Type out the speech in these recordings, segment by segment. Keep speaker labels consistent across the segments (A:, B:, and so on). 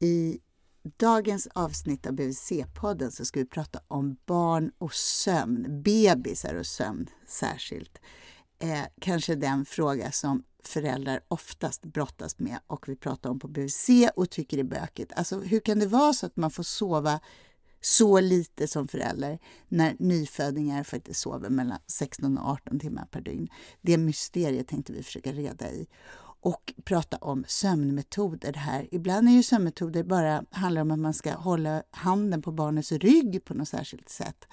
A: I dagens avsnitt av BVC-podden så ska vi prata om barn och sömn, bebisar och sömn särskilt. Eh, kanske den fråga som föräldrar oftast brottas med och vi pratar om på BVC och tycker är bökigt. Alltså hur kan det vara så att man får sova så lite som förälder när nyfödingar faktiskt sover mellan 16 och 18 timmar per dygn? Det mysteriet tänkte vi försöka reda i och prata om sömnmetoder här. Ibland är ju sömnmetoder bara handlar om att man ska hålla handen på barnets rygg på något särskilt sätt.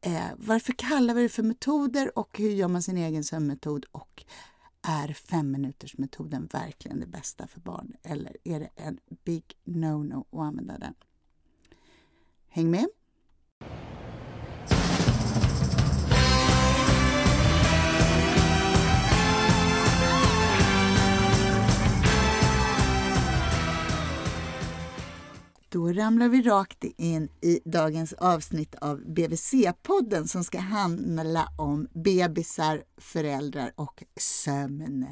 A: Eh, varför kallar vi det för metoder och hur gör man sin egen sömnmetod? Och är femminutersmetoden verkligen det bästa för barn eller är det en big no-no att använda den? Häng med! Då ramlar vi rakt in i dagens avsnitt av BVC-podden som ska handla om bebisar, föräldrar och sömn.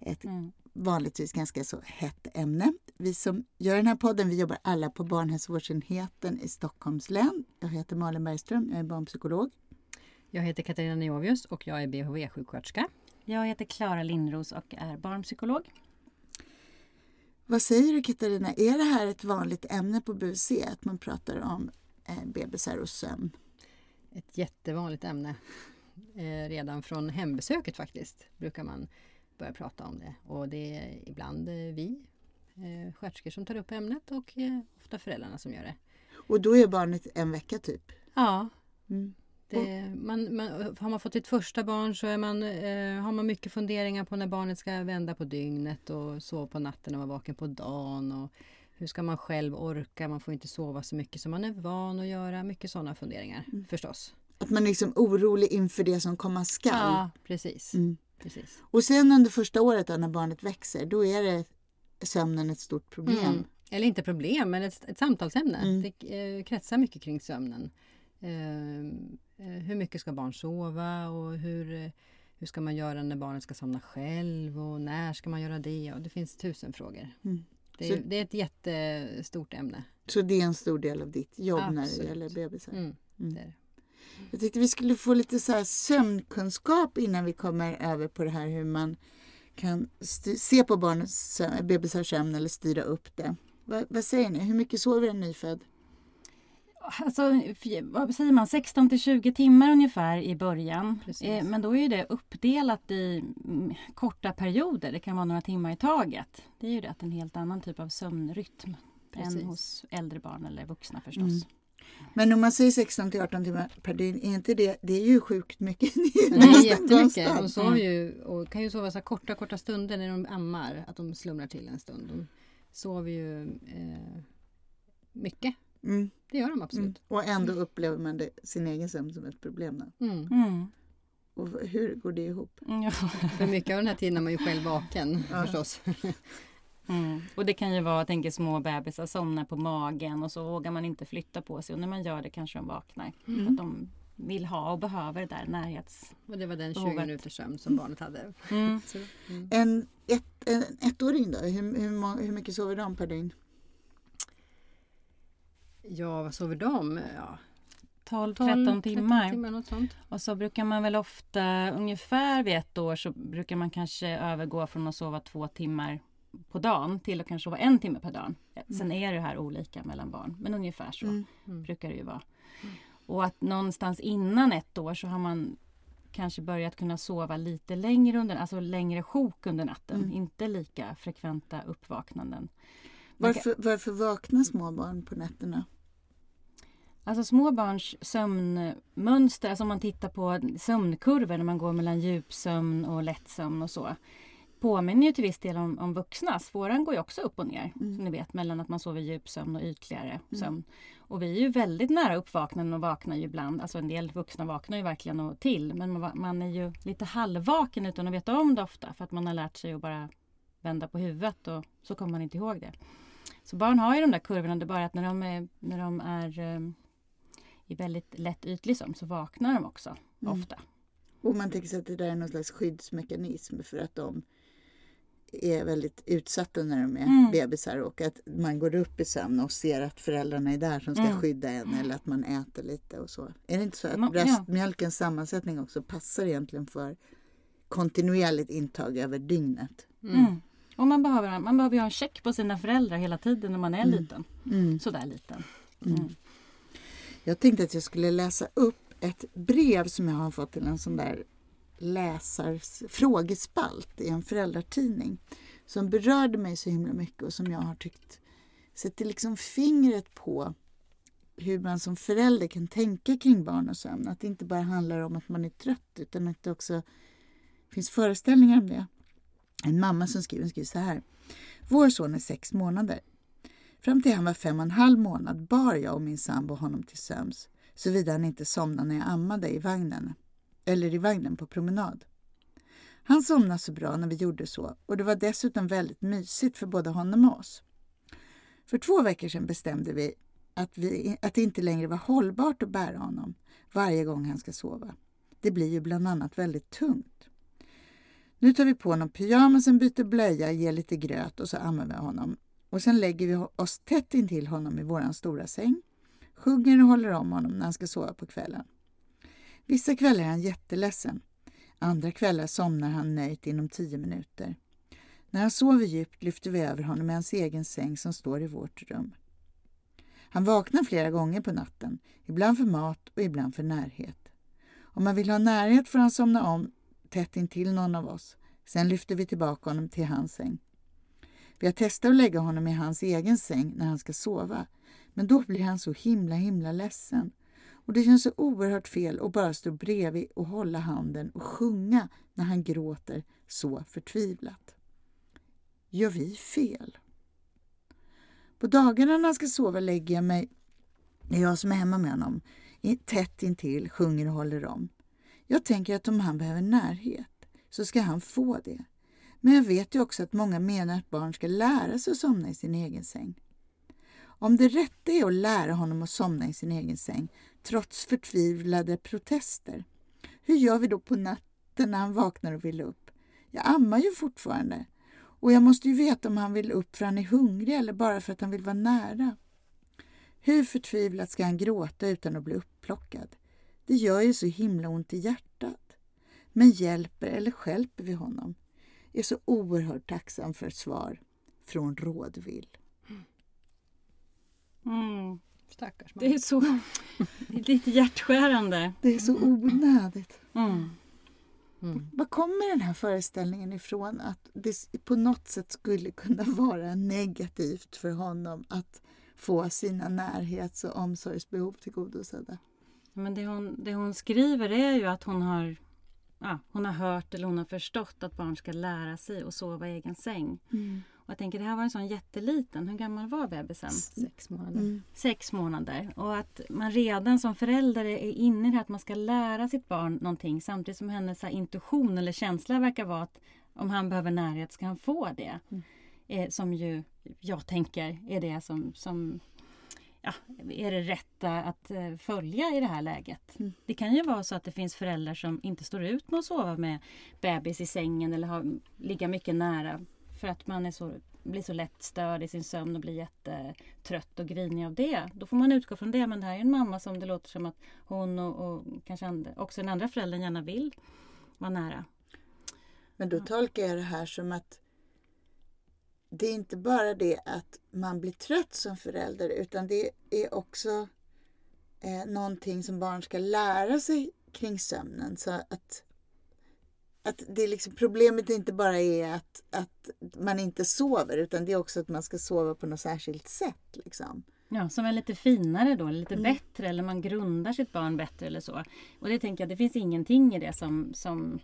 A: Ett mm. vanligtvis ganska så hett ämne. Vi som gör den här podden vi jobbar alla på barnhälsovårdsenheten i Stockholms län. Jag heter Malin Bergström, jag är barnpsykolog.
B: Jag heter Katarina Neovius och jag är BHV-sjuksköterska.
C: Jag heter Klara Lindros och är barnpsykolog.
A: Vad säger du Katarina, är det här ett vanligt ämne på BUC att man pratar om eh, bebisar och sömn?
B: Ett jättevanligt ämne. Eh, redan från hembesöket faktiskt brukar man börja prata om det och det är ibland eh, vi eh, sköterskor som tar upp ämnet och ofta föräldrarna som gör det.
A: Och då är barnet en vecka typ?
B: Ja. Mm. Det, man, man, har man fått sitt första barn så är man, eh, har man mycket funderingar på när barnet ska vända på dygnet och sova på natten och vara vaken på dagen. Och hur ska man själv orka? Man får inte sova så mycket som man är van att göra. Mycket sådana funderingar mm. förstås.
A: Att man är liksom orolig inför det som komma skall.
B: Ja, precis. Mm. precis.
A: Och sen under första året då, när barnet växer, då är det sömnen ett stort problem. Mm.
B: Eller inte problem, men ett, ett samtalsämne. Mm. Det eh, kretsar mycket kring sömnen. Eh, Eh, hur mycket ska barn sova och hur, eh, hur ska man göra när barnet ska somna själv och när ska man göra det? Och det finns tusen frågor. Mm. Det, är, så, det, är, ett jättestort ämne.
A: Så det är en stor del av ditt jobb Absolut. när det gäller bebisar? Mm, mm. Det Jag tyckte vi skulle få lite så här sömnkunskap innan vi kommer över på det här hur man kan se på barnets bebisars sömn eller styra upp det. Va, vad säger ni? Hur mycket sover en nyfödd?
C: Alltså, vad säger man, 16 till 20 timmar ungefär i början. Eh, men då är det uppdelat i mm, korta perioder. Det kan vara några timmar i taget. Det är ju det, en helt annan typ av sömnrytm Precis. än hos äldre barn eller vuxna förstås. Mm.
A: Men om man säger 16 till 18 timmar per dygn, är inte det, det är ju sjukt mycket.
B: det är jättemycket. De sover ju, och kan ju sova så korta, korta stunder när de ammar, att de slumrar till en stund. De sover ju eh, mycket Mm. Det gör de absolut. Mm.
A: Och ändå upplever man det, sin egen sömn som ett problem. Då. Mm.
C: mm.
A: Och hur går det ihop?
B: Ja. För mycket av den här tiden är man ju själv vaken ja. förstås.
C: Mm. Och det kan ju vara, jag tänker små bebisar somnar på magen och så vågar man inte flytta på sig och när man gör det kanske de vaknar. Mm. Att de vill ha och behöver det där närhets...
B: Och det var den 20 minuters sömn som barnet hade.
A: Mm. Så, en, ett, en ettåring då, hur, hur, hur mycket sover de per dygn?
B: Ja, vad sover de? Ja.
C: 12-13 timmar. timmar något sånt. Och så brukar man väl ofta, ungefär vid ett år, så brukar man kanske övergå från att sova två timmar på dagen till att kanske sova en timme per dag. Mm. Sen är det här olika mellan barn, men ungefär så mm. mm. brukar det ju vara. Mm. Och att någonstans innan ett år så har man kanske börjat kunna sova lite längre under, alltså längre sjok under natten. Mm. Inte lika frekventa uppvaknanden.
A: Varför, varför vaknar små barn på nätterna?
C: Alltså småbarns sömnmönster, alltså om man tittar på sömnkurvor när man går mellan djupsömn och lättsömn och så påminner ju till viss del om, om vuxnas. Våran går ju också upp och ner, mm. som ni vet, mellan att man sover djupsömn och ytligare mm. sömn. Och vi är ju väldigt nära uppvaknanden och vaknar ju ibland. Alltså en del vuxna vaknar ju verkligen och till, men man, man är ju lite halvvaken utan att veta om det ofta för att man har lärt sig att bara vända på huvudet och så kommer man inte ihåg det. Så barn har ju de där kurvorna, det är bara att när de är, när de är i väldigt lätt ytlig sömn så vaknar de också mm. ofta.
A: Och man tänker sig att det där är någon slags skyddsmekanism för att de är väldigt utsatta när de är
C: Mm.
A: bebisar och att man går upp i sömn och ser att föräldrarna är där som ska
C: Mm.
A: skydda en eller att man äter lite och så. Är det inte så att
C: ja.
A: bröstmjölkens sammansättning också passar egentligen för kontinuerligt intag över dygnet?
C: Mm. Och man behöver, man behöver ju ha en check på sina föräldrar hela tiden när man är
A: Mm.
C: liten.
A: Mm.
C: Sådär liten.
A: Jag tänkte att jag skulle läsa upp ett brev som jag har fått till en sån där läsars frågespalt i en föräldratidning som berörde mig så himla mycket och som jag har tyckt sätter liksom fingret på hur man som förälder kan tänka kring barn och sömn. Att det inte bara handlar om att man är trött utan att det också finns föreställningar om det. En mamma som skriver, skriver så här. Vår son är sex månader. Fram till han var fem och en halv månad bar jag och min sambo honom till sömns såvida han inte somnade när jag ammade i vagnen eller i vagnen på promenad. Han somnade så bra när vi gjorde så och det var dessutom väldigt mysigt för både honom och oss. För två veckor sedan bestämde vi att, vi att det inte längre var hållbart att bära honom varje gång han ska sova. Det blir ju bland annat väldigt tungt. Nu tar vi på honom pyjamasen, byter blöja, ger lite gröt och så ammar vi honom. Och sen lägger vi oss tätt intill honom i våran stora säng, sjunger och håller om honom när han ska sova på kvällen. Vissa kvällar är han jätteledsen. Andra kvällar somnar han nöjt inom tio minuter. När han sover djupt lyfter vi över honom i hans egen säng som står i vårt rum. Han vaknar flera gånger på natten, ibland för mat och ibland för närhet. Om man vill ha närhet får han somna om tätt intill någon av oss. Sen lyfter vi tillbaka honom till hans säng. Jag testar att lägga honom i hans egen säng när han ska sova, men då blir han så himla himla ledsen. Och det känns så oerhört fel att bara stå bredvid och hålla handen och sjunga när han gråter så förtvivlat. Gör vi fel? På dagarna när han ska sova lägger jag mig, det är jag som är hemma med honom, tätt intill, sjunger och håller om. Jag tänker att om han behöver närhet så ska han få det. Men jag vet ju också att många menar att barn ska lära sig att somna i sin egen säng. Om det rätta är att lära honom att somna i sin egen säng trots förtvivlade protester, hur gör vi då på natten när han vaknar och vill upp? Jag ammar ju fortfarande och jag måste ju veta om han vill upp för han är hungrig eller bara för att han vill vara nära. Hur förtvivlat ska han gråta utan att bli upplockad? Det gör ju så himla ont i hjärtat. Men hjälper eller skälper vi honom? Jag är så oerhört tacksam för ett svar från Rådvill.
C: Mm.
B: Stackars
C: Det är så det är lite hjärtskärande.
A: Det är så onödigt.
C: Mm.
B: Mm.
A: Var kommer den här föreställningen ifrån att det på något sätt skulle kunna vara negativt för honom att få sina närhets och omsorgsbehov tillgodosedda?
C: Men det hon, det hon skriver är ju att hon har, ja, hon har hört eller hon har förstått att barn ska lära sig att sova i egen säng. Och jag tänker det här var en sån jätteliten, hur gammal var bebisen?
B: Sex månader.
A: Mm.
C: Sex månader. Och att man redan som förälder är inne i det här att man ska lära sitt barn någonting samtidigt som hennes här intuition eller känsla verkar vara att om han behöver närhet ska han få det.
A: Mm.
C: Eh, som ju jag tänker är det som, som ja, är det rätta att eh, följa i det här läget.
A: Mm.
C: Det kan ju vara så att det finns föräldrar som inte står ut med att sova med bebis i sängen eller ha, ligga mycket nära för att man är så, blir så lätt störd i sin sömn och blir jättetrött och grinig av det. Då får man utgå från det. Men det här är en mamma som det låter som att hon och, och kanske and, också den andra föräldern gärna vill vara nära.
A: Men då tolkar jag det här som att det är inte bara det att man blir trött som förälder utan det är också eh, någonting som barn ska lära sig kring sömnen. Så att, att det är liksom, problemet inte bara är att, att man inte sover utan det är också att man ska sova på något särskilt sätt. Liksom.
C: Ja, som är lite finare då, lite
A: Mm.
C: bättre eller man grundar sitt barn bättre eller så. Och det tänker jag, det finns ingenting i det som, som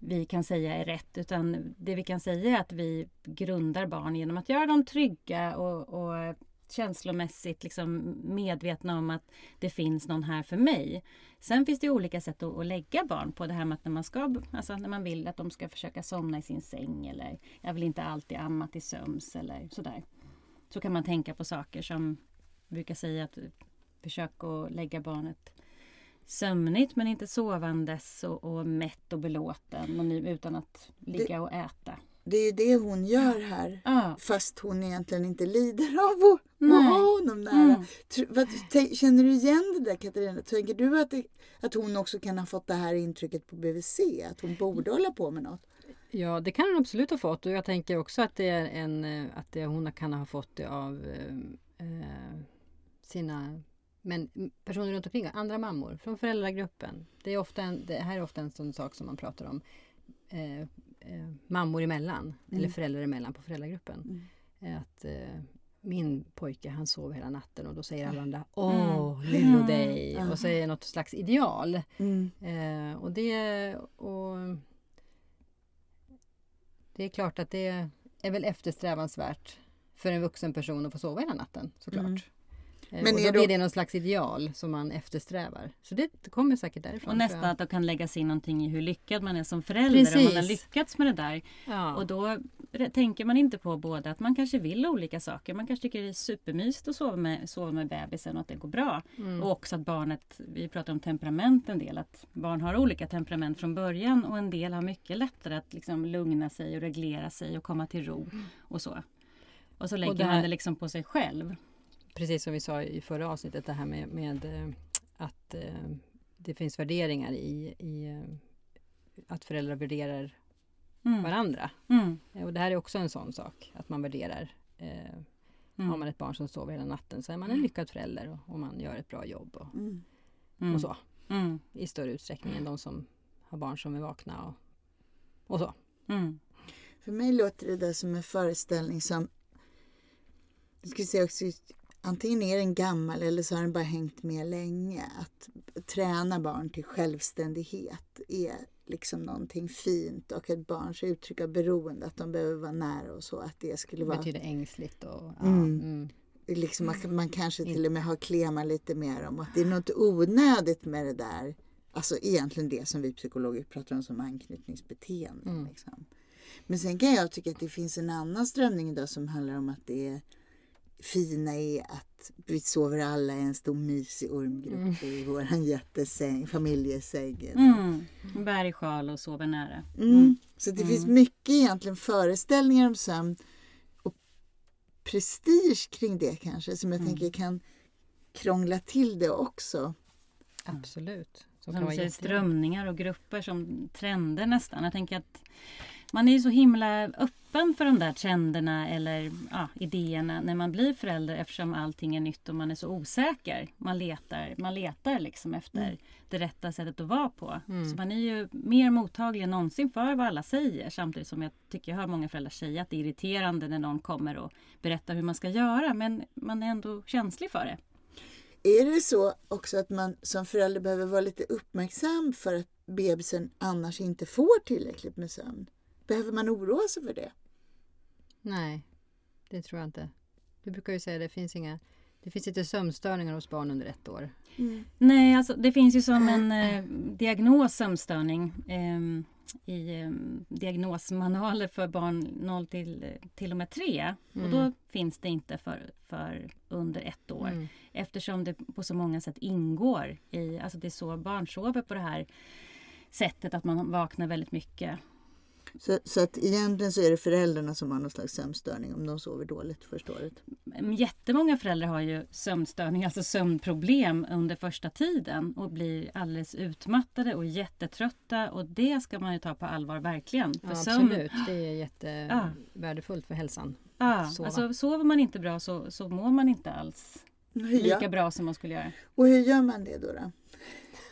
C: vi kan säga är rätt utan det vi kan säga är att vi grundar barn genom att göra dem trygga och, och känslomässigt liksom medvetna om att det finns någon här för mig. Sen finns det olika sätt att, att lägga barn på det här med att när man, ska, alltså när man vill att de ska försöka somna i sin säng eller jag vill inte alltid amma till söms eller sådär. Så kan man tänka på saker som brukar säga att försök att lägga barnet sömnigt men inte sovandes och, och mätt och belåten och nu, utan att ligga och äta.
A: det är ju det hon gör här.
C: Ja.
A: Fast hon egentligen inte lider av att, ha honom nära.
C: Mm.
A: Tr- vad, känner du igen det där Katarina? Tänker du att, det, att hon också kan ha fått det här intrycket på BVC? Att hon borde hålla på med något?
B: Ja, det kan hon absolut ha fått och jag tänker också att det är en eh, att det, hon kan ha fått det av eh, eh, sina men personer runt omkring, andra mammor från föräldragruppen. Det, är ofta en, det här är ofta en sån sak som man pratar om eh, eh, mammor emellan eller föräldrar emellan på föräldragruppen. Eh, Att eh, min pojke han sov hela natten och då säger alla andra Åh, lillo dig! Och så är det något slags ideal. Eh, och det och det är klart att det är väl eftersträvansvärt för en vuxen person att få sova hela natten såklart. Eh,
A: Mm. Men
B: och då blir det någon slags ideal som man eftersträvar. Så det kommer säkert därifrån.
C: Och nästan att det kan läggas in någonting i hur lyckad man är som förälder. Om man har
B: Precis.
C: lyckats med det där.
B: Ja.
C: Och då tänker man inte på både att man kanske vill olika saker. Man kanske tycker det är supermysigt att sova med, sova med bebisen och att det går bra.
B: Mm.
C: Och också att barnet, vi pratar om temperament en del, att barn har olika temperament från början och en del har mycket lättare att liksom lugna sig och reglera sig och komma till ro och så. Och så lägger
B: det här-
C: man det liksom på sig själv.
B: Precis som vi sa i förra avsnittet det här med, med eh, att eh, det finns värderingar i, i eh, att föräldrar värderar
C: Mm.
B: varandra.
C: Mm.
B: Och det här är också en sån sak, att man värderar. Eh,
C: Mm.
B: Har man ett barn som sover hela natten så är man en lyckad förälder och, och man gör ett bra jobb och,
C: Mm.
B: och så.
C: Mm.
B: I större utsträckning än de som har barn som är vakna och, och så.
C: Mm.
A: För mig låter det där som en föreställning som... Jag skulle säga också, antingen är den gammal eller så har den bara hängt med länge. Att träna barn till självständighet är liksom någonting fint och ett barns uttryck av beroende, att de behöver vara nära och så, att det skulle
B: Det
A: vara...
B: betyder ängsligt och ja,
A: Mm.
B: mm.
A: Liksom, man, man kanske till och med har klema lite mer om att det är något onödigt med det där. Alltså egentligen det som vi psykologer pratar om som anknytningsbeteende.
B: Mm.
A: Liksom. Men sen kan jag tycka att det finns en annan strömning idag som handlar om att det är fina är att vi sover alla i en stor mysig ormgrupp i våran jättesäng, familjesäng.
C: Mm. Bär i sjal och sover nära.
A: Mm. Så det finns mycket egentligen föreställningar om sömn och prestige kring det kanske som jag tänker kan krångla till det också.
B: Absolut. Som kan
C: Som säger strömningar och grupper som trender nästan. Jag tänker att man är ju så himla öppen för de där trenderna eller ja, idéerna när man blir förälder eftersom allting är nytt och man är så osäker. Man letar, man letar liksom efter det rätta sättet att vara på. Så man är ju mer mottaglig än någonsin för vad alla säger. Samtidigt som jag tycker jag hör många föräldrar säga att det är irriterande när någon kommer och berättar hur man ska göra. Men man är ändå känslig för det.
A: Är det så också att man som förälder behöver vara lite uppmärksam för att bebisen annars inte får tillräckligt med sömn? Behöver man oroa sig för det?
B: Nej, det tror jag inte. Du brukar ju säga att det finns inga det finns inte sömnstörningar hos barn under ett år.
C: Nej, alltså det finns ju som en eh, diagnos sömnstörning eh, i eh, diagnosmanualer för barn 0 till, till och med 3. Och då finns det inte för, för under ett år.
B: Mm.
C: Eftersom det på så många sätt ingår i, alltså det är så barn sover på det här sättet att man vaknar väldigt mycket.
A: Så, så att egentligen så är det föräldrarna som har någon slags sömnstörning om de sover dåligt första året.
C: Men Jättemånga föräldrar har ju sömnstörning, alltså sömnproblem under första tiden och blir alldeles utmattade och jättetrötta och det ska man ju ta på allvar verkligen. För
B: Ja,
C: sömn,
B: absolut, det är jättevärdefullt för hälsan.
C: ja,
B: sova.
C: alltså sover man inte bra så, så mår man inte alls lika
A: gör,
C: bra som man skulle göra.
A: och hur gör man det då? då?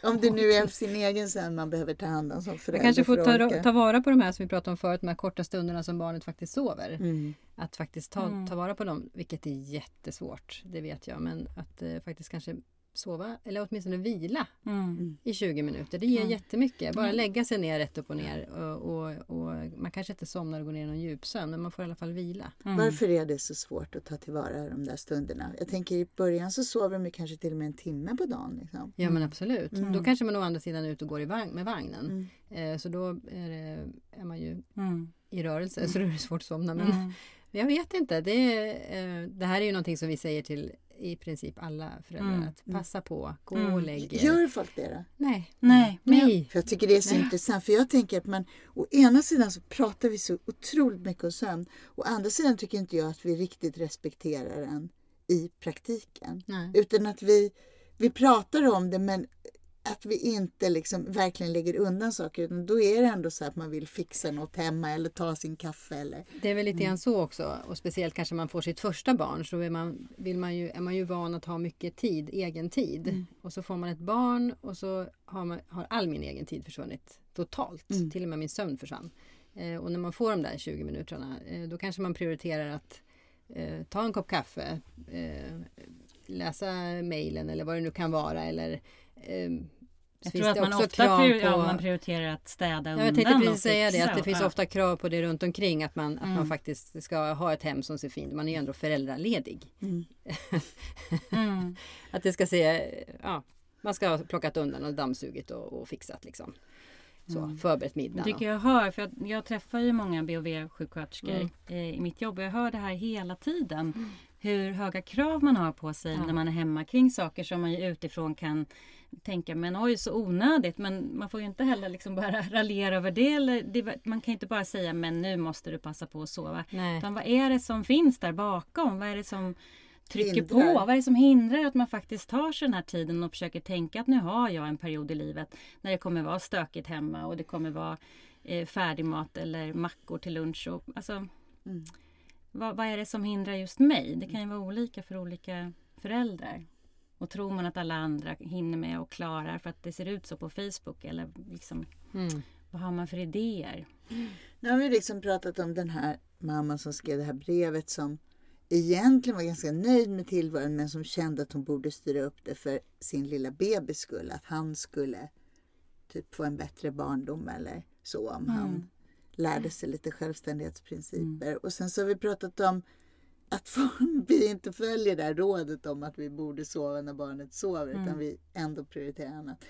A: Om det nu är sin egen sömn man behöver ta hand om som förälder.
B: Jag kanske får ta, ta vara på de här som vi pratade om förut, de här korta stunderna som barnet faktiskt sover.
A: Mm.
B: Att faktiskt ta,
C: Mm.
B: ta vara på dem, vilket är jättesvårt, det vet jag. Men att eh, faktiskt kanske sova, eller åtminstone vila
C: Mm.
B: i 20 minuter. Det ger
C: Mm.
B: jättemycket. Bara lägga sig ner rätt upp och ner. Och, och, och man kanske inte somnar och går ner i någon djupsömn, men man får i alla fall vila.
C: Mm.
A: Varför är det så svårt att ta tillvara de där stunderna? Jag tänker i början så sover de ju kanske till och med en timme på dagen. Liksom.
B: Ja men absolut.
A: Mm.
B: Då kanske man å andra sidan är ute och går i vagn, med vagnen.
A: Mm.
B: Eh, så då är, det, är man ju
C: Mm.
B: i rörelse så då är det svårt att somna. Men
C: Mm.
B: jag vet inte. Det, är, eh, det här är ju någonting som vi säger till i princip alla föräldrar
C: Mm.
B: att passa på, gå
C: Mm.
B: och lägg er.
A: Gör folk det då?
B: Nej,
C: Nej,
B: nej.
A: För jag tycker det är så
B: Nej.
A: intressant. För jag tänker att man, å ena sidan så pratar vi så otroligt mycket om sömn. Å andra sidan tycker inte jag att vi riktigt respekterar den i praktiken.
B: nej.
A: Utan att vi, vi pratar om det men att vi inte liksom verkligen lägger undan saker. Utan då är det ändå så att man vill fixa något hemma eller ta sin kaffe. Eller,
B: Det är väl lite grann så också och speciellt kanske man får sitt första barn så är man, vill man ju, är man ju van att ha mycket tid, egen tid. Och så får man ett barn och så har, man, har all min egen tid försvunnit totalt.
A: Mm.
B: Till och med min sömn försvann. Eh, och när man får de där 20 minuterna eh, då kanske man prioriterar att eh, ta en kopp kaffe, eh, läsa mejlen eller vad det nu kan vara. Eller, eh,
C: jag tror att
B: det
C: man ofta prior- ja,
B: på-
C: man prioriterar att städa
B: Ja,
C: undan
B: jag tänkte precis säga det, att det finns
C: ja.
B: ofta krav på det runt omkring att man, att man
C: Mm.
B: faktiskt ska ha ett hem som ser fint Man är ju ändå föräldraledig.
A: mm.
C: Mm.
B: Att det ska se, ja, man ska ha plockat undan och dammsugit och, och fixat liksom. Så,
C: Mm.
B: förberett
C: Det
B: middagen.
C: tycker jag hör, för jag, jag träffar ju många BHV-sjuksköterskor
B: Mm.
C: i mitt jobb och jag hör det här hela tiden. Hur höga krav man har på sig
B: Ja.
C: när man är hemma kring saker som man ju utifrån kan tänka men oj så onödigt men man får ju inte heller liksom bara raljera över det, eller det. Man kan inte bara säga men nu måste du passa på att sova.
B: Nej.
C: Utan vad är det som finns där bakom? Vad är det som trycker
A: Hindrar.
C: på? Vad är det som hindrar att man faktiskt tar sig den här tiden och försöker tänka att nu har jag en period i livet när det kommer vara stökigt hemma och det kommer vara eh, färdigmat eller mackor till lunch. Och, alltså,
A: Mm.
C: Vad, vad är det som hindrar just mig? Det kan ju vara olika för olika föräldrar. Och tror man att alla andra hinner med och klarar för att det ser ut så på Facebook eller liksom,
B: Mm.
C: vad har man för idéer?
A: Nu har vi liksom pratat om den här mamman som skrev det här brevet som egentligen var ganska nöjd med tillvaron men som kände att hon borde styra upp det för sin lilla bebis skull. Att han skulle typ få en bättre barndom eller så om han
C: Mm.
A: Lärde sig lite självständighetsprinciper. Och sen så har vi pratat om att vi inte följer det här rådet om att vi borde sova när barnet sover utan
C: Mm.
A: vi ändå prioriterar annat.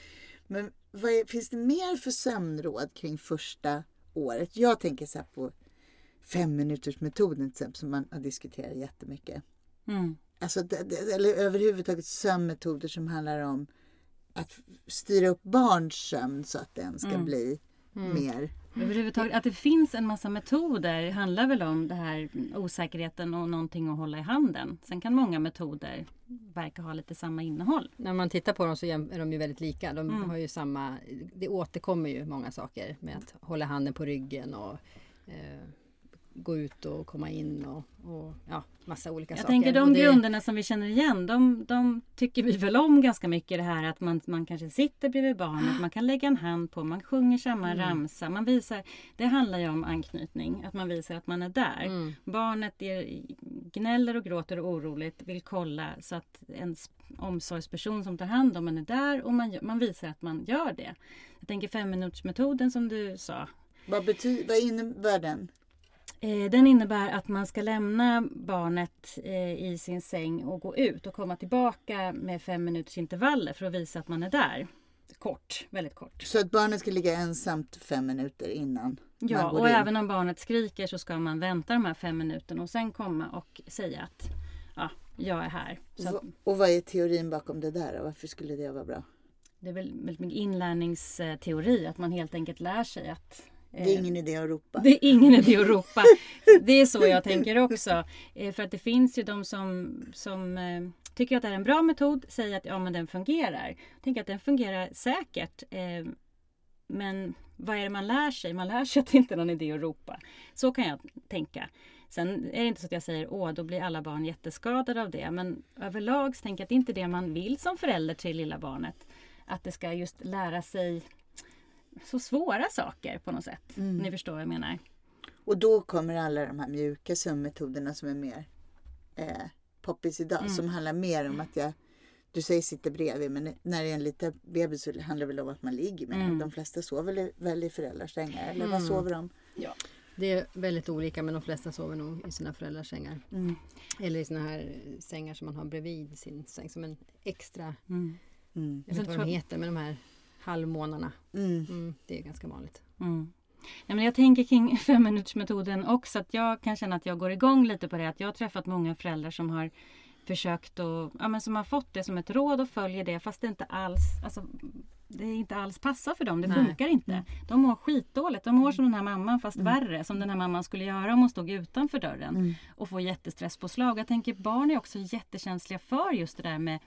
A: Men vad är, finns det mer för sömnråd kring första året? Jag tänker så här på fem minuters metoden till exempel som man har diskuterat jättemycket.
C: Mm.
A: Alltså, eller överhuvudtaget sömnmetoder som handlar om att styra upp barns sömn så att den ska
C: Mm.
A: bli
B: Mm.
A: mer.
C: Överhuvudtaget att det finns en massa metoder handlar väl om det här osäkerheten och någonting att hålla i handen. Sen kan många metoder verka ha lite samma innehåll.
B: När man tittar på dem så är de ju väldigt lika. De
C: Mm.
B: har ju samma, det återkommer ju många saker med att hålla handen på ryggen och eh, gå ut och komma in och, och ja, massa olika
C: Jag
B: saker.
C: tänker de
B: det-
C: grunderna som vi känner igen, de, de tycker vi väl om ganska mycket. Det här att man, man kanske sitter bredvid barnet, man kan lägga en hand på, man sjunger samma
B: Mm.
C: ramsa. Man visar, det handlar ju om anknytning, att man visar att man är där.
B: Mm.
C: Barnet är, gnäller och gråter och oroligt, vill kolla så att ens omsorgsperson som tar hand om en är där och man, man visar att man gör det. Jag tänker femminutersmetoden som du sa.
A: Vad, bety- vad innebär den?
C: Eh, den innebär att man ska lämna barnet eh, i sin säng och gå ut och komma tillbaka med fem minuters intervaller för att visa att man är där. Kort, väldigt kort.
A: Så att barnet ska ligga ensamt fem minuter innan
C: Ja, och
A: in.
C: även om barnet skriker så ska man vänta de här fem minuterna och sen komma och säga att ja, jag är här. Så
A: Och- vad är teorin bakom det där? och Varför skulle det vara bra?
C: det är väl väldigt mycket inlärningsteori, att man helt enkelt lär sig att
A: Det är ingen idé att ropa.
C: Det är ingen idé att ropa. Det är så jag tänker också. Eh, För att det finns ju de som, som eh, tycker att det är en bra metod, säger att ja, men den fungerar. Jag tänker att den fungerar säkert. eh, Men vad är det man lär sig? Man lär sig att det inte är någon idé att ropa. Så kan jag tänka. Sen är det inte så att jag säger åh, då blir alla barn jätteskadade av det. Men överlag så tänker jag att det inte är det man vill som förälder till lilla barnet. Att det ska just lära sig så svåra saker på något sätt.
A: Mm.
C: Ni förstår vad jag menar.
A: Och då kommer alla de här mjuka sömnmetoderna som är mer eh, poppis idag.
C: Mm.
A: Som handlar mer om att jag, du säger sitter bredvid, men när det är en liten bebis så handlar det väl om att man ligger med
C: Mm.
A: De flesta sover väl, i föräldrars sängar, eller vad
B: Mm.
A: sover de?
B: Det är väldigt olika men de flesta sover nog i sina föräldrars sängar.
A: Mm.
B: Eller i såna här sängar som man har bredvid sin säng som en extra,
C: Mm.
A: Mm.
B: jag vet inte vad de heter, men de här halvmånarna.
A: Mm.
B: Mm, det är ganska vanligt.
C: Mm. Nej, men jag tänker kring femminutersmetoden också att jag kan känna att jag går igång lite på det. Att jag har träffat många föräldrar som har försökt att, ja men som har fått det som ett råd och följer det fast det inte alls, alltså det inte alls passar för dem. Det
B: Nej.
C: funkar inte.
B: Mm.
C: De mår skitdåligt. De mår som den här mamman fast
A: Mm.
C: värre. Som den här mamman skulle göra om hon stod utanför dörren
A: Mm.
C: och får jättestresspåslag. Jag tänker barn är också jättekänsliga för just det där med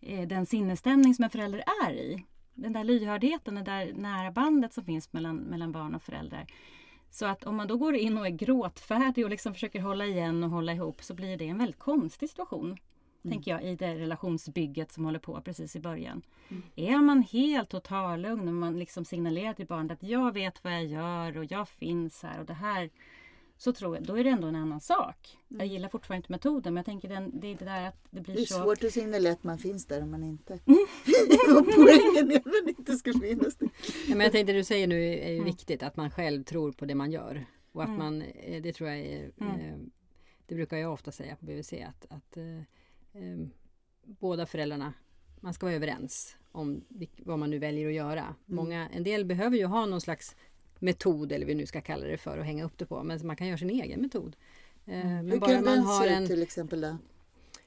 C: eh, den sinnesstämning som en förälder är i. Den där lyhördheten, det där nära bandet som finns mellan, mellan barn och föräldrar. Så att om man då går in och är gråtfärdig och liksom försöker hålla igen och hålla ihop så blir det en väldigt konstig situation. Tänker jag i det relationsbygget som håller på precis i början. Är man helt totallugn och man liksom signalerar till barnet att jag vet vad jag gör och jag finns här och det här. Så tror jag, då är det ändå en annan sak. Jag gillar fortfarande inte metoden men jag tänker den, det är det där att det blir
A: Det är
C: så...
A: svårt att signalera att man finns där om man inte... och poängen är att man inte ska finnas där.
B: Ja, men jag tänkte det du säger nu är ju
C: Mm.
B: viktigt att man själv tror på det man gör. Och att
C: Mm.
B: man, eh, det tror jag är,
C: Mm.
B: eh, det brukar jag ofta säga på BVC att, att eh, eh, båda föräldrarna, man ska vara överens om vad man nu väljer att göra.
A: Mm.
B: Många, en del behöver ju ha någon slags metod eller vi nu ska kalla det för att hänga upp det på. Men man kan göra sin egen metod. Eh, Men
A: Mm. Hur
B: bara
A: kan
B: man
A: den
B: har
A: se
B: en
A: ut till exempel då?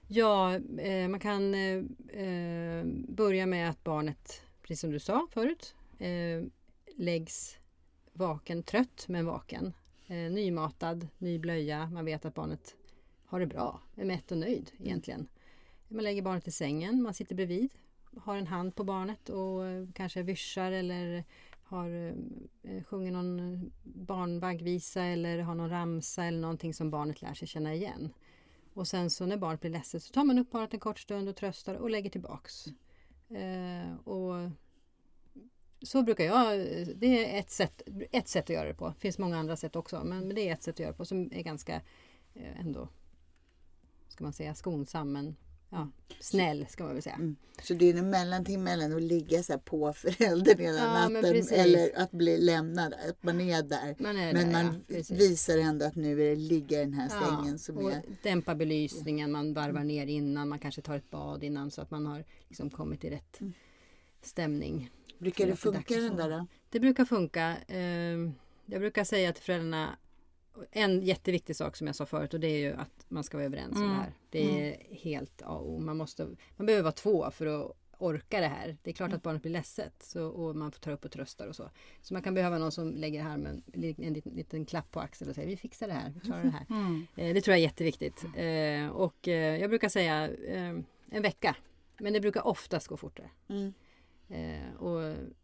B: Ja, eh, man kan eh, eh, börja med att barnet, precis som du sa förut, eh, läggs vaken, trött men vaken. Eh, nymatad, ny blöja. Man vet att barnet har det bra, är mätt och nöjd egentligen. Man lägger barnet i sängen, man sitter bredvid, har en hand på barnet och kanske vyssjar eller har, eh, sjunger någon barnvaggvisa eller har någon ramsa eller någonting som barnet lär sig känna igen. Och sen så när barnet blir ledset så tar man upp barnet en kort stund och tröstar och lägger tillbaks. Eh, och så brukar jag, det är ett sätt, ett sätt att göra det på. Det finns många andra sätt också men, men det är ett sätt att göra det på som är ganska eh, ändå, ska man säga skonsam men ja, snäll ska man väl säga.
A: Mm. Så det är en mellanting mellan att ligga så här på föräldern hela
B: Ja,
A: natten eller att bli lämnad, att man är där.
B: Man är
A: Men
B: där,
A: man
B: ja,
A: visar ändå att nu är det ligga i den här sängen som
B: och
A: är...
B: dämpa belysningen, man varvar ner innan, man kanske tar ett bad innan så att man har liksom kommit i rätt
A: Mm.
B: stämning.
A: Brukar det funka den där då?
B: Det brukar funka. Eh, Jag brukar säga till föräldrarna en jätteviktig sak som jag sa förut och det är ju att man ska vara överens om
C: Mm.
B: det här. Det är helt A och. Man, måste, man behöver vara två för att orka det här. Det är klart att barnet blir ledset så, och man får ta upp och tröstar och så. Så man kan behöva någon som lägger här med en, en liten, liten klapp på axeln och säger vi fixar det här, vi klarar det här.
C: Mm.
B: Eh, Det tror jag är jätteviktigt. Eh, Och eh, jag brukar säga eh, en vecka. Men det brukar oftast gå fortare.
A: Mm.
B: Eh, och,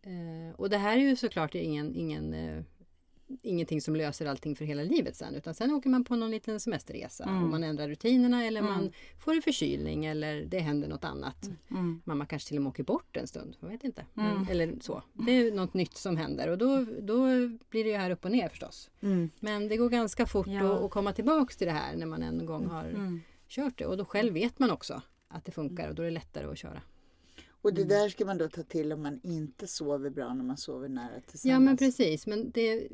B: eh, och det här är ju såklart ingen, ingen, ingenting som löser allting för hela livet sen. Utan sen åker man på någon liten semesterresa
C: Mm.
B: och man ändrar rutinerna eller
C: Mm.
B: man får en förkylning eller det händer något annat.
C: Mm.
B: Mamma kanske till och med åker bort en stund, jag vet inte.
C: Mm.
B: Eller så. Det är något nytt som händer och då, då blir det ju här upp och ner förstås.
A: Mm.
B: Men det går ganska fort
C: Ja.
B: att, att komma tillbaks till det här när man en gång har
C: Mm.
B: kört det. Och då själv vet man också att det funkar och då är det lättare att köra.
A: Och
B: Mm.
A: det där ska man då ta till om man inte sover bra när man sover nära tillsammans.
B: Ja men precis. Men det,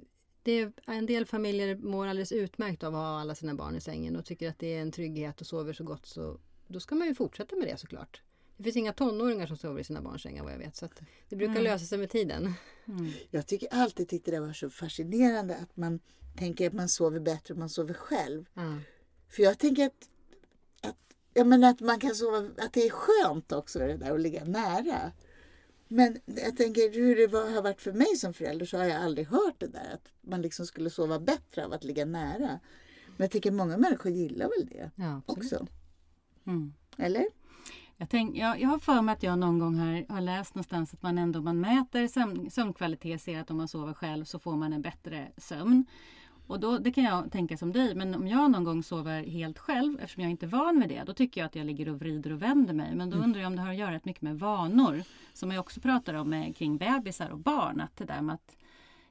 B: det, en del familjer mår alldeles utmärkt av att ha alla sina barn i sängen och tycker att det är en trygghet och sover så gott. Så då ska man ju fortsätta med det såklart. Det finns inga tonåringar som sover i sina barns sängar vad jag vet. Så att det brukar
C: Mm.
B: lösa sig med tiden.
C: Mm.
A: Jag tycker alltid tyckte det var så fascinerande att man tänker att man sover bättre om man sover själv.
B: Ja.
A: För jag tänker att, att, jag menar att man kan sova, att det är skönt också det där att ligga nära. Men jag tänker hur det var, har varit för mig som förälder så har jag aldrig hört det där att man liksom skulle sova bättre av att ligga nära. Men jag tycker många människor gillar väl det
B: Ja,
A: också.
C: Mm.
A: Eller?
C: Jag, tänk, jag, jag har för mig att jag någon gång har, har läst någonstans att man ändå man mäter sömn, sömnkvalitet ser att om man sover själv så får man en bättre sömn. Och då, det kan jag tänka som dig, men om jag någon gång sover helt själv, eftersom jag inte är van med det, då tycker jag att jag ligger och vrider och vänder mig. Men då undrar jag om det har att göra rätt mycket med vanor, som jag också pratar om med, kring bebisar och barn. Att det där med att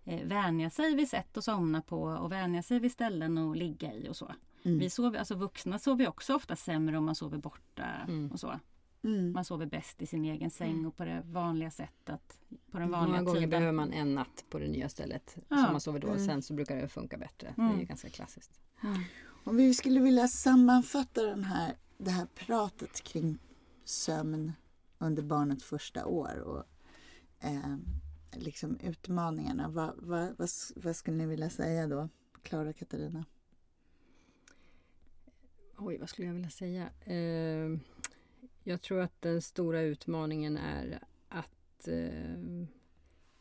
C: eh, vänja sig vid sätt att somna på och vänja sig vid ställen att ligga i och så.
A: Mm.
C: Vi sover, alltså vuxna sover också ofta sämre om man sover borta
B: Mm.
C: och så.
A: Mm.
C: Man sover bäst i sin egen säng och på det vanliga sättet. På den vanliga
B: Många gånger
C: tiden.
B: behöver man en natt på det nya stället
C: Ja.
B: som man sover då.
A: Mm.
B: Sen så brukar det funka bättre. Det är
C: Mm.
B: ganska klassiskt.
C: Mm.
A: Om vi skulle vilja sammanfatta den här, det här pratet kring sömn under barnets första år och eh, liksom utmaningarna. Vad, vad, vad, vad skulle ni vilja säga då? Klara Katarina?
B: Oj, vad skulle jag vilja säga? Eh, jag tror att den stora utmaningen är att eh,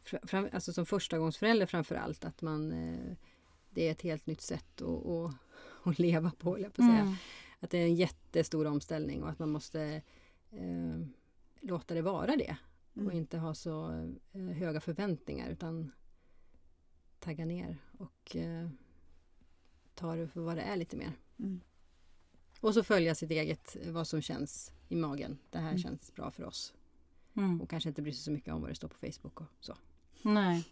B: fram, alltså som förstagångsförälder framför allt, att man eh, det är ett helt nytt sätt att, att, att leva på, jag på säga. Mm. Att det är en jättestor omställning och att man måste eh, låta det vara det. Mm. Och inte ha så eh, höga förväntningar utan tagga ner och eh, ta det för vad det är lite mer. Mm. Och så följa sitt eget, vad som känns i magen. Det här mm. känns bra för oss. Mm. Och kanske inte bry sig så mycket om vad det står på Facebook och så.
C: Nej.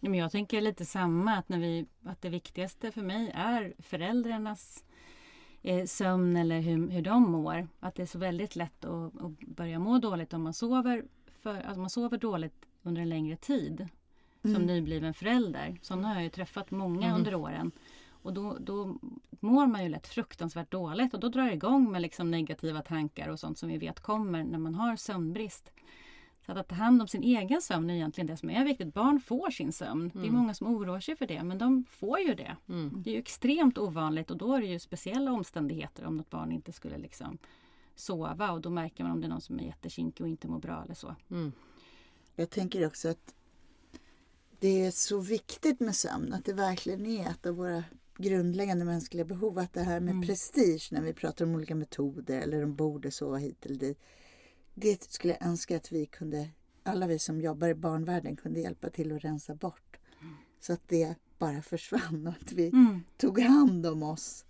C: Men jag tänker lite samma, att, när vi, att det viktigaste för mig är föräldrarnas eh, sömn eller hur, hur de mår. Att det är så väldigt lätt att, att börja må dåligt om man sover, för, alltså man sover dåligt under en längre tid som mm. nybliven förälder. Sådana har jag ju träffat många mm. under åren. Och då, då mår man ju lätt fruktansvärt dåligt och då drar det igång med liksom negativa tankar och sånt som vi vet kommer när man har sömnbrist. Så att, att ta hand om sin egen sömn är egentligen det som är viktigt. Barn får sin sömn. Mm. Det är mm. många som oroar sig för det men de får ju det. Mm. Det är ju extremt ovanligt och då är det ju speciella omständigheter om något barn inte skulle liksom sova och då märker man om det är någon som är jättekinkig och inte mår bra eller så. Mm.
A: Jag tänker också att det är så viktigt med sömn, att det verkligen är ett av våra grundläggande mänskliga behov. Att det här med mm. prestige när vi pratar om olika metoder eller de borde sova hit eller dit. Det skulle jag önska att vi kunde, alla vi som jobbar i barnvärlden kunde hjälpa till att rensa bort. Mm. Så att det bara försvann och att vi mm. tog hand om oss.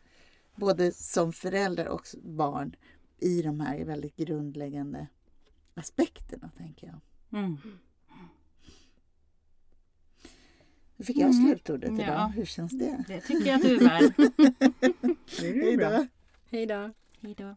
A: Både som föräldrar och barn i de här väldigt grundläggande aspekterna, tänker jag. Mm. Nu fick jag mm. slutordet idag. Ja. Hur känns det?
C: Det tycker jag att du är värd.
A: Hej då.
B: Hej då.